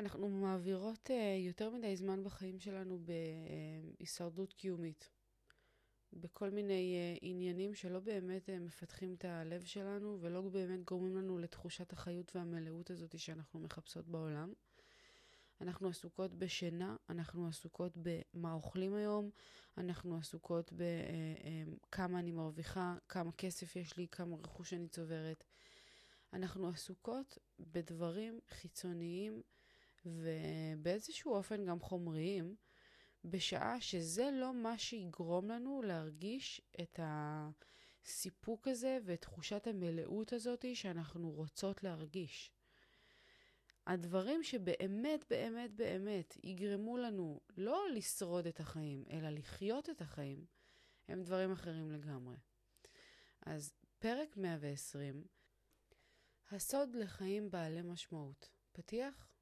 אנחנו מעבירות uh, יותר מדי זמן בחיים שלנו בהישרדות קיומית. בכל מיני uh, עניינים שלא באמת uh, מפתחים את הלב שלנו ולא באמת גורמים לנו לתחושת החיות והמלאות הזאת שאנחנו מחפשות בעולם. אנחנו עסוקות בשינה, אנחנו עסוקות במה אוכלים היום, אנחנו עסוקות בכמה אני מרוויחה, כמה כסף יש לי, כמה רכוש אני צוברת. אנחנו עסוקות בדברים חיצוניים ובאיזשהו אופן גם חומריים, בשעה שזה לא מה שיגרום לנו להרגיש את הסיפוק הזה ואת תחושת המלאות הזאת שאנחנו רוצות להרגיש. הדברים שבאמת, באמת, באמת יגרמו לנו לא לשרוד את החיים, אלא לחיות את החיים, הם דברים אחרים לגמרי. אז פרק 120, הסוד לחיים בעלי משמעות. פתיח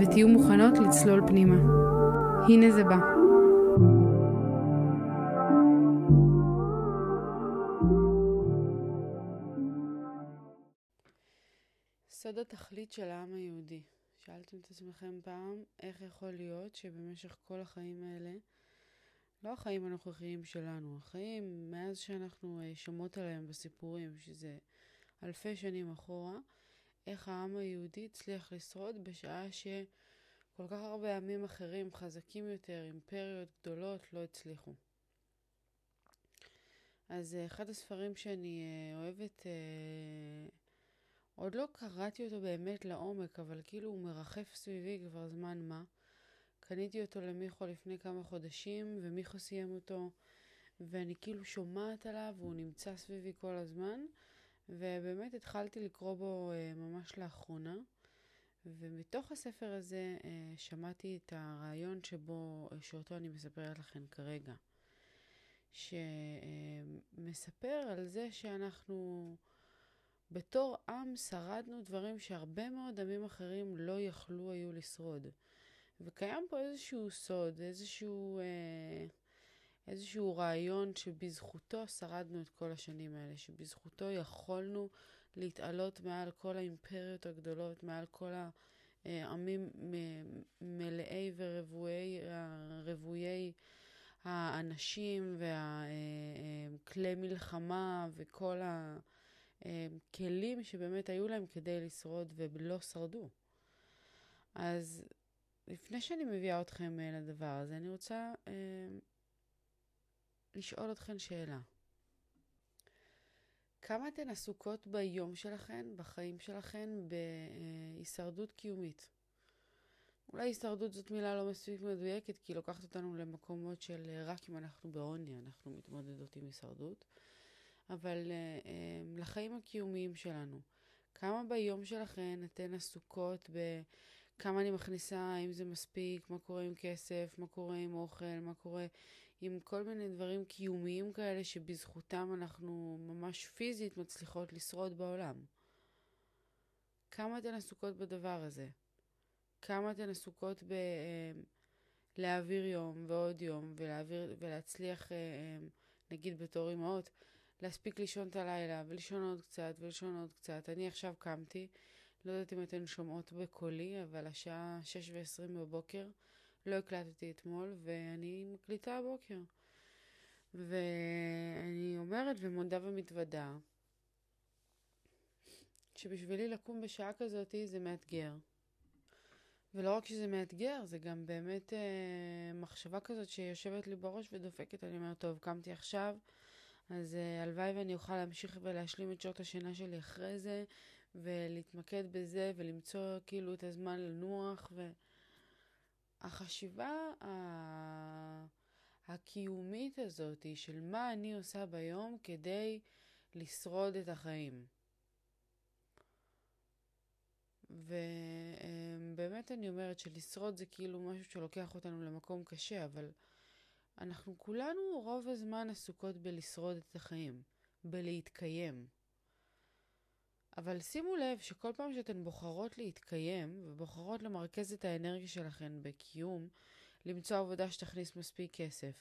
ותהיו מוכנות לצלול פנימה. הנה זה בא. סוד התכלית של העם היהודי. שאלתם את עצמכם פעם, איך יכול להיות שבמשך כל החיים האלה, לא החיים הנוכחיים שלנו, החיים מאז שאנחנו אה, שומעות עליהם בסיפורים, שזה אלפי שנים אחורה, איך העם היהודי הצליח לשרוד בשעה שכל כך הרבה עמים אחרים, חזקים יותר, אימפריות גדולות, לא הצליחו. אז אה, אחד הספרים שאני אה, אוהבת עוד לא קראתי אותו באמת לעומק, אבל כאילו הוא מרחף סביבי כבר זמן מה. קניתי אותו למיכו לפני כמה חודשים, ומיכו סיים אותו, ואני כאילו שומעת עליו, והוא נמצא סביבי כל הזמן, ובאמת התחלתי לקרוא בו אה, ממש לאחרונה. ומתוך הספר הזה אה, שמעתי את הרעיון שבו, שאותו אני מספרת לכם כרגע. שמספר על זה שאנחנו בתור עם שרדנו דברים שהרבה מאוד עמים אחרים לא יכלו היו לשרוד. וקיים פה איזשהו סוד, איזשהו, אה, איזשהו רעיון שבזכותו שרדנו את כל השנים האלה, שבזכותו יכולנו להתעלות מעל כל האימפריות הגדולות, מעל כל העמים מלאי ורוויי האנשים והכלי מלחמה וכל ה... כלים שבאמת היו להם כדי לשרוד ולא שרדו. אז לפני שאני מביאה אתכם לדבר הזה, אני רוצה אה, לשאול אתכן שאלה. כמה אתן עסוקות ביום שלכן, בחיים שלכן, בהישרדות קיומית? אולי הישרדות זאת מילה לא מספיק מדויקת, כי היא לוקחת אותנו למקומות של אה, רק אם אנחנו בעוני, אנחנו מתמודדות עם הישרדות. אבל uh, לחיים הקיומיים שלנו. כמה ביום שלכן אתן עסוקות בכמה אני מכניסה, האם זה מספיק, מה קורה עם כסף, מה קורה עם אוכל, מה קורה עם כל מיני דברים קיומיים כאלה שבזכותם אנחנו ממש פיזית מצליחות לשרוד בעולם. כמה אתן עסוקות בדבר הזה? כמה אתן עסוקות ב... Uh, להעביר יום ועוד יום ולהעביר, ולהצליח, uh, נגיד בתור אמהות, להספיק לישון את הלילה, ולישון עוד קצת, ולישון עוד קצת. אני עכשיו קמתי, לא יודעת אם אתן שומעות בקולי, אבל השעה 6 ו-20 בבוקר, לא הקלטתי אתמול, ואני מקליטה הבוקר. ואני אומרת ומודה ומתוודה, שבשבילי לקום בשעה כזאת זה מאתגר. ולא רק שזה מאתגר, זה גם באמת אה, מחשבה כזאת שיושבת לי בראש ודופקת. אני אומרת, טוב, קמתי עכשיו, אז uh, הלוואי ואני אוכל להמשיך ולהשלים את שעות השינה שלי אחרי זה, ולהתמקד בזה, ולמצוא כאילו את הזמן לנוח, והחשיבה ה... הקיומית הזאת של מה אני עושה ביום כדי לשרוד את החיים. באמת אני אומרת שלשרוד זה כאילו משהו שלוקח אותנו למקום קשה, אבל אנחנו כולנו רוב הזמן עסוקות בלשרוד את החיים, בלהתקיים. אבל שימו לב שכל פעם שאתן בוחרות להתקיים ובוחרות למרכז את האנרגיה שלכן בקיום, למצוא עבודה שתכניס מספיק כסף,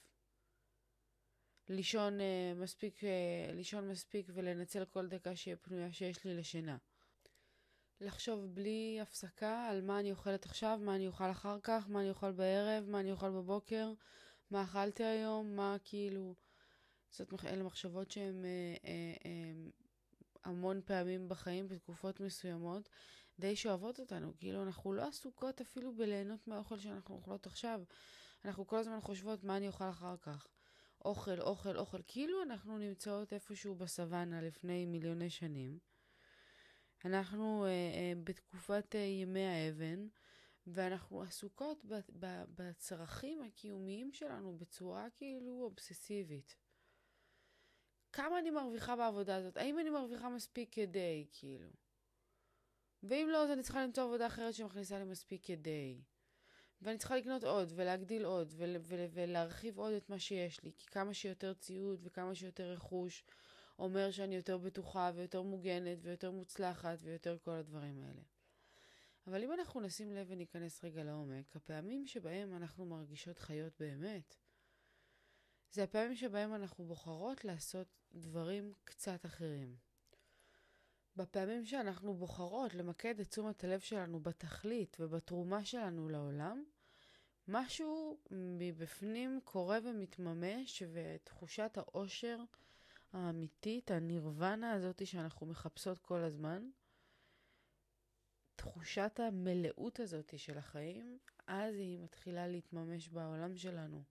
לישון, uh, מספיק, uh, לישון מספיק ולנצל כל דקה שיהיה פנויה שיש לי לשינה. לחשוב בלי הפסקה על מה אני אוכלת עכשיו, מה אני אוכל אחר כך, מה אני אוכל בערב, מה אני אוכל בבוקר, מה אכלתי היום, מה כאילו... זאת, אלה מחשבות שהן אה, אה, אה, המון פעמים בחיים, בתקופות מסוימות, די שואבות אותנו. כאילו, אנחנו לא עסוקות אפילו בליהנות מהאוכל שאנחנו אוכלות עכשיו. אנחנו כל הזמן חושבות מה אני אוכל אחר כך. אוכל, אוכל, אוכל. כאילו אנחנו נמצאות איפשהו בסוואנה לפני מיליוני שנים. אנחנו אה, אה, בתקופת אה, ימי האבן, ואנחנו עסוקות ב- ב- בצרכים הקיומיים שלנו בצורה כאילו אובססיבית. כמה אני מרוויחה בעבודה הזאת? האם אני מרוויחה מספיק כדי, כאילו? ואם לא, אז אני צריכה למצוא עבודה אחרת שמכניסה לי מספיק כדי. ואני צריכה לקנות עוד, ולהגדיל עוד, ול- ול- ולהרחיב עוד את מה שיש לי, כי כמה שיותר ציוד וכמה שיותר רכוש אומר שאני יותר בטוחה ויותר מוגנת ויותר מוצלחת ויותר כל הדברים האלה. אבל אם אנחנו נשים לב וניכנס רגע לעומק, הפעמים שבהם אנחנו מרגישות חיות באמת, זה הפעמים שבהם אנחנו בוחרות לעשות דברים קצת אחרים. בפעמים שאנחנו בוחרות למקד את תשומת הלב שלנו בתכלית ובתרומה שלנו לעולם, משהו מבפנים קורה ומתממש, ותחושת העושר האמיתית, הנירוונה הזאת שאנחנו מחפשות כל הזמן, תחושת המלאות הזאת של החיים, אז היא מתחילה להתממש בעולם שלנו.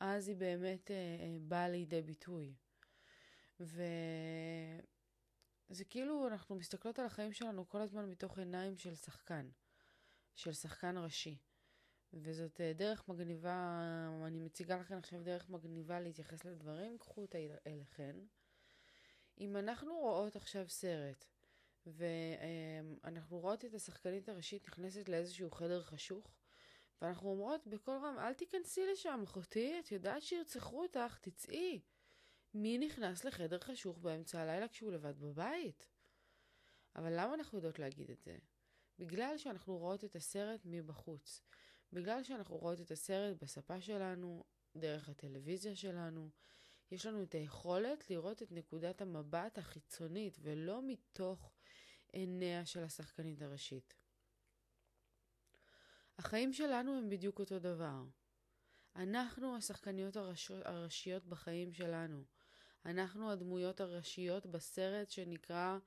אז היא באמת אה, אה, באה לידי ביטוי. וזה כאילו אנחנו מסתכלות על החיים שלנו כל הזמן מתוך עיניים של שחקן, של שחקן ראשי. וזאת אה, דרך מגניבה, אני מציגה לכם עכשיו דרך מגניבה להתייחס לדברים, קחו אותה אליכן. אם אנחנו רואות עכשיו סרט, ואנחנו רואות את השחקנית הראשית נכנסת לאיזשהו חדר חשוך, ואנחנו אומרות בקול רם, אל תיכנסי לשם, אחותי, את יודעת שירצחו אותך, תצאי. מי נכנס לחדר חשוך באמצע הלילה כשהוא לבד בבית? אבל למה אנחנו יודעות להגיד את זה? בגלל שאנחנו רואות את הסרט מבחוץ. בגלל שאנחנו רואות את הסרט בספה שלנו, דרך הטלוויזיה שלנו, יש לנו את היכולת לראות את נקודת המבט החיצונית ולא מתוך עיניה של השחקנית הראשית. החיים שלנו הם בדיוק אותו דבר. אנחנו השחקניות הראש... הראשיות בחיים שלנו. אנחנו הדמויות הראשיות בסרט שנקרא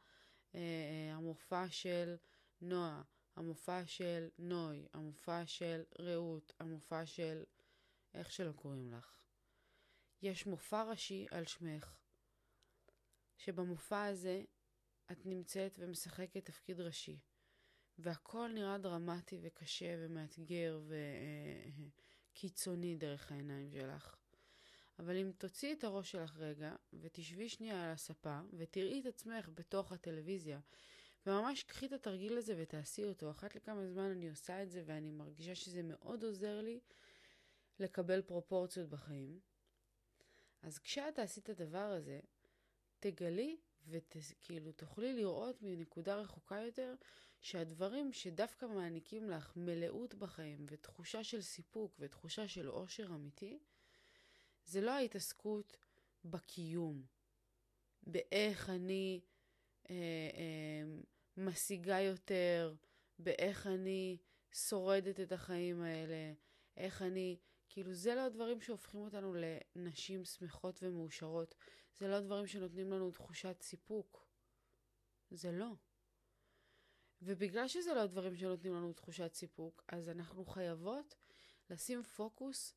אה, אה המופע של נועה, המופע של נוי, המופע של רעות, המופע של... איך שלא קוראים לך. יש מופע ראשי על שמך, שבמופע הזה את נמצאת ומשחקת תפקיד ראשי, והכל נראה דרמטי וקשה ומאתגר וקיצוני דרך העיניים שלך. אבל אם תוציאי את הראש שלך רגע, ותשבי שנייה על הספה, ותראי את עצמך בתוך הטלוויזיה, וממש קחי את התרגיל הזה ותעשי אותו. אחת לכמה זמן אני עושה את זה, ואני מרגישה שזה מאוד עוזר לי לקבל פרופורציות בחיים. אז כשאת תעשי את הדבר הזה, תגלי וכאילו תוכלי לראות מנקודה רחוקה יותר שהדברים שדווקא מעניקים לך מלאות בחיים ותחושה של סיפוק ותחושה של עושר אמיתי, זה לא ההתעסקות בקיום, באיך אני אה, אה, משיגה יותר, באיך אני שורדת את החיים האלה, איך אני כאילו זה לא הדברים שהופכים אותנו לנשים שמחות ומאושרות. זה לא הדברים שנותנים לנו תחושת סיפוק. זה לא. ובגלל שזה לא הדברים שנותנים לנו תחושת סיפוק, אז אנחנו חייבות לשים פוקוס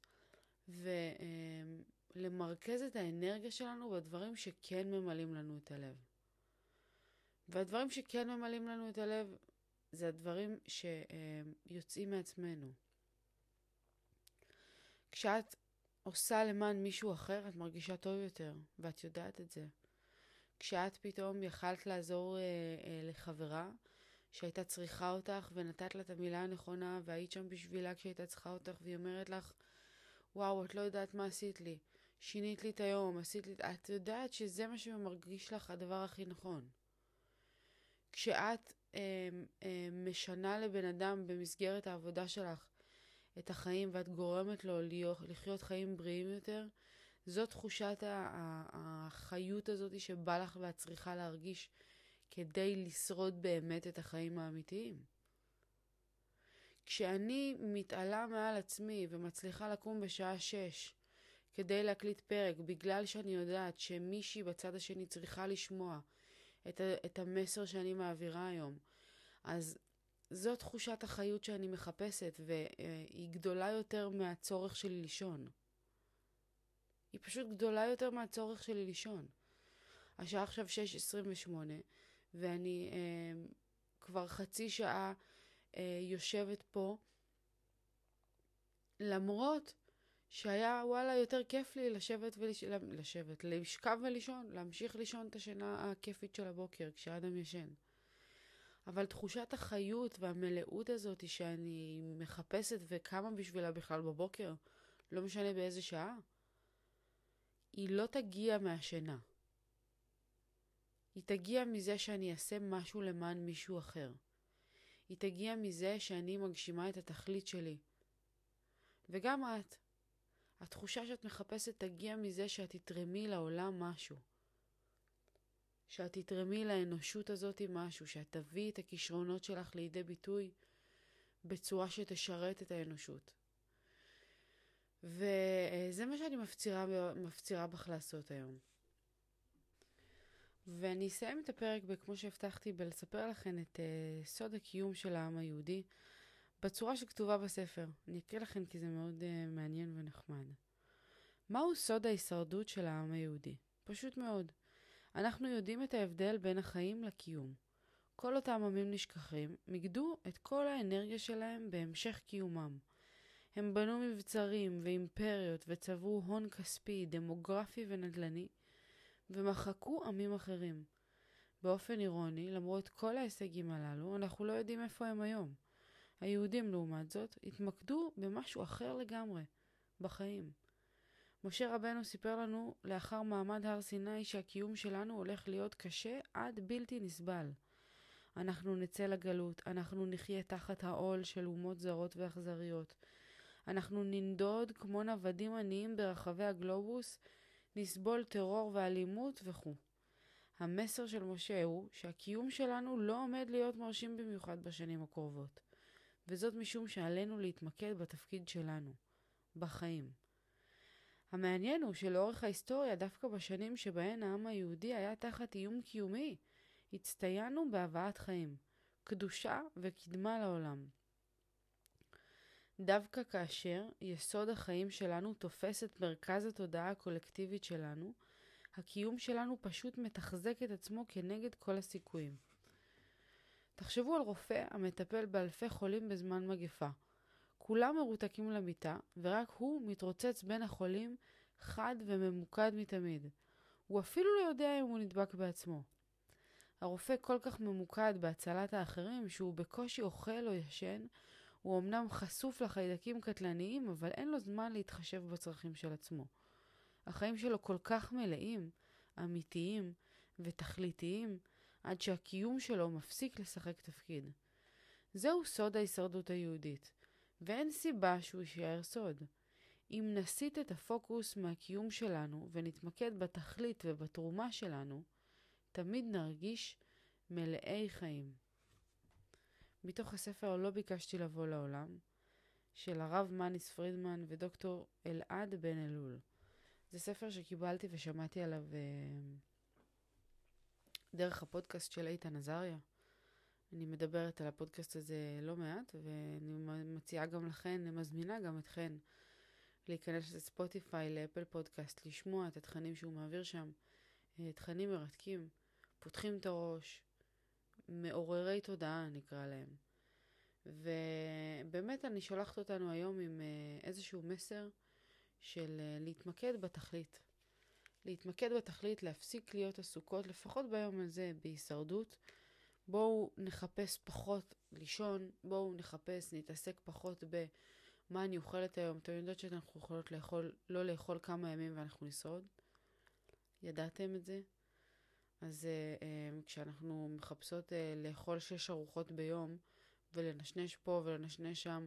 ולמרכז את האנרגיה שלנו בדברים שכן ממלאים לנו את הלב. והדברים שכן ממלאים לנו את הלב זה הדברים שיוצאים מעצמנו. כשאת עושה למען מישהו אחר, את מרגישה טוב יותר, ואת יודעת את זה. כשאת פתאום יכלת לעזור אה, אה, לחברה שהייתה צריכה אותך ונתת לה את המילה הנכונה והיית שם בשבילה כשהייתה צריכה אותך והיא אומרת לך, וואו, את לא יודעת מה עשית לי. שינית לי את היום, עשית לי... את יודעת שזה מה שמרגיש לך הדבר הכי נכון. כשאת אה, אה, משנה לבן אדם במסגרת העבודה שלך את החיים ואת גורמת לו לחיות חיים בריאים יותר, זו תחושת החיות הזאת שבא לך ואת צריכה להרגיש כדי לשרוד באמת את החיים האמיתיים. כשאני מתעלה מעל עצמי ומצליחה לקום בשעה שש כדי להקליט פרק בגלל שאני יודעת שמישהי בצד השני צריכה לשמוע את, את המסר שאני מעבירה היום, אז זו תחושת החיות שאני מחפשת והיא גדולה יותר מהצורך שלי לישון. היא פשוט גדולה יותר מהצורך שלי לישון. השעה עכשיו 6.28 ואני אה, כבר חצי שעה אה, יושבת פה, למרות שהיה וואלה יותר כיף לי לשבת ולש... לשבת, לשכב ולישון, להמשיך לישון את השינה הכיפית של הבוקר כשאדם ישן. אבל תחושת החיות והמלאות הזאת שאני מחפשת וקמה בשבילה בכלל בבוקר, לא משנה באיזה שעה, היא לא תגיע מהשינה. היא תגיע מזה שאני אעשה משהו למען מישהו אחר. היא תגיע מזה שאני מגשימה את התכלית שלי. וגם את. התחושה שאת מחפשת תגיע מזה שאת תתרמי לעולם משהו. שאת תתרמי לאנושות הזאת משהו, שאת תביאי את הכישרונות שלך לידי ביטוי בצורה שתשרת את האנושות. וזה מה שאני מפצירה, מפצירה בך לעשות היום. ואני אסיים את הפרק, כמו שהבטחתי, בלספר לכם את uh, סוד הקיום של העם היהודי בצורה שכתובה בספר. אני אקריא לכם כי זה מאוד uh, מעניין ונחמד. מהו סוד ההישרדות של העם היהודי? פשוט מאוד. אנחנו יודעים את ההבדל בין החיים לקיום. כל אותם עמים נשכחים מיקדו את כל האנרגיה שלהם בהמשך קיומם. הם בנו מבצרים ואימפריות וצברו הון כספי, דמוגרפי ונדל"ני, ומחקו עמים אחרים. באופן אירוני, למרות כל ההישגים הללו, אנחנו לא יודעים איפה הם היום. היהודים, לעומת זאת, התמקדו במשהו אחר לגמרי, בחיים. משה רבנו סיפר לנו לאחר מעמד הר סיני שהקיום שלנו הולך להיות קשה עד בלתי נסבל. אנחנו נצא לגלות, אנחנו נחיה תחת העול של אומות זרות ואכזריות. אנחנו ננדוד כמו נוודים עניים ברחבי הגלובוס, נסבול טרור ואלימות וכו'. המסר של משה הוא שהקיום שלנו לא עומד להיות מרשים במיוחד בשנים הקרובות, וזאת משום שעלינו להתמקד בתפקיד שלנו, בחיים. המעניין הוא שלאורך ההיסטוריה, דווקא בשנים שבהן העם היהודי היה תחת איום קיומי, הצטיינו בהבאת חיים, קדושה וקדמה לעולם. דווקא כאשר יסוד החיים שלנו תופס את מרכז התודעה הקולקטיבית שלנו, הקיום שלנו פשוט מתחזק את עצמו כנגד כל הסיכויים. תחשבו על רופא המטפל באלפי חולים בזמן מגפה. כולם מרותקים למיטה, ורק הוא מתרוצץ בין החולים חד וממוקד מתמיד. הוא אפילו לא יודע אם הוא נדבק בעצמו. הרופא כל כך ממוקד בהצלת האחרים שהוא בקושי אוכל או ישן, הוא אמנם חשוף לחיידקים קטלניים, אבל אין לו זמן להתחשב בצרכים של עצמו. החיים שלו כל כך מלאים, אמיתיים ותכליתיים, עד שהקיום שלו מפסיק לשחק תפקיד. זהו סוד ההישרדות היהודית, ואין סיבה שהוא יישאר סוד. אם נסיט את הפוקוס מהקיום שלנו ונתמקד בתכלית ובתרומה שלנו, תמיד נרגיש מלאי חיים. מתוך הספר "לא ביקשתי לבוא לעולם", של הרב מניס פרידמן ודוקטור אלעד בן אלול. זה ספר שקיבלתי ושמעתי עליו uh, דרך הפודקאסט של איתן עזריה. אני מדברת על הפודקאסט הזה לא מעט, ואני מציעה גם לכן, מזמינה גם אתכן להיכנס לספוטיפיי, לאפל פודקאסט, לשמוע את התכנים שהוא מעביר שם. אה, תכנים מרתקים, פותחים את הראש, מעוררי תודעה נקרא להם. ובאמת אני שולחת אותנו היום עם אה, איזשהו מסר של אה, להתמקד בתכלית. להתמקד בתכלית, להפסיק להיות עסוקות, לפחות ביום הזה, בהישרדות, בואו נחפש פחות לישון, בואו נחפש, נתעסק פחות במה אני אוכלת היום. אתם יודעות שאנחנו יכולות לאכול, לא לאכול כמה ימים ואנחנו נשרוד? ידעתם את זה? אז uh, כשאנחנו מחפשות uh, לאכול שש ארוחות ביום ולנשנש פה ולנשנש שם,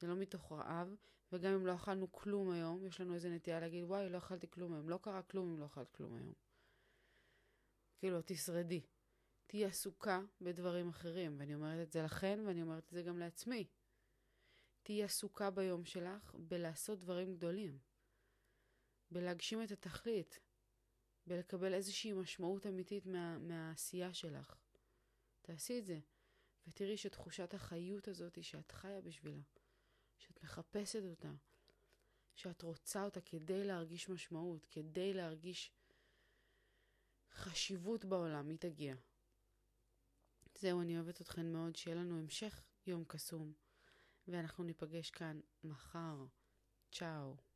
זה לא מתוך רעב, וגם אם לא אכלנו כלום היום, יש לנו איזה נטייה להגיד, וואי, לא אכלתי כלום היום. לא קרה כלום אם לא אכלת כלום היום. כאילו, תשרדי. תהיי עסוקה בדברים אחרים, ואני אומרת את זה לכן, ואני אומרת את זה גם לעצמי. תהיי עסוקה ביום שלך בלעשות דברים גדולים. בלהגשים את התכלית. בלקבל איזושהי משמעות אמיתית מה, מהעשייה שלך. תעשי את זה, ותראי שתחושת החיות הזאת שאת חיה בשבילה, שאת מחפשת אותה, שאת רוצה אותה כדי להרגיש משמעות, כדי להרגיש חשיבות בעולם, היא תגיע. זהו, אני אוהבת אתכן מאוד, שיהיה לנו המשך יום קסום, ואנחנו ניפגש כאן מחר. צ'או.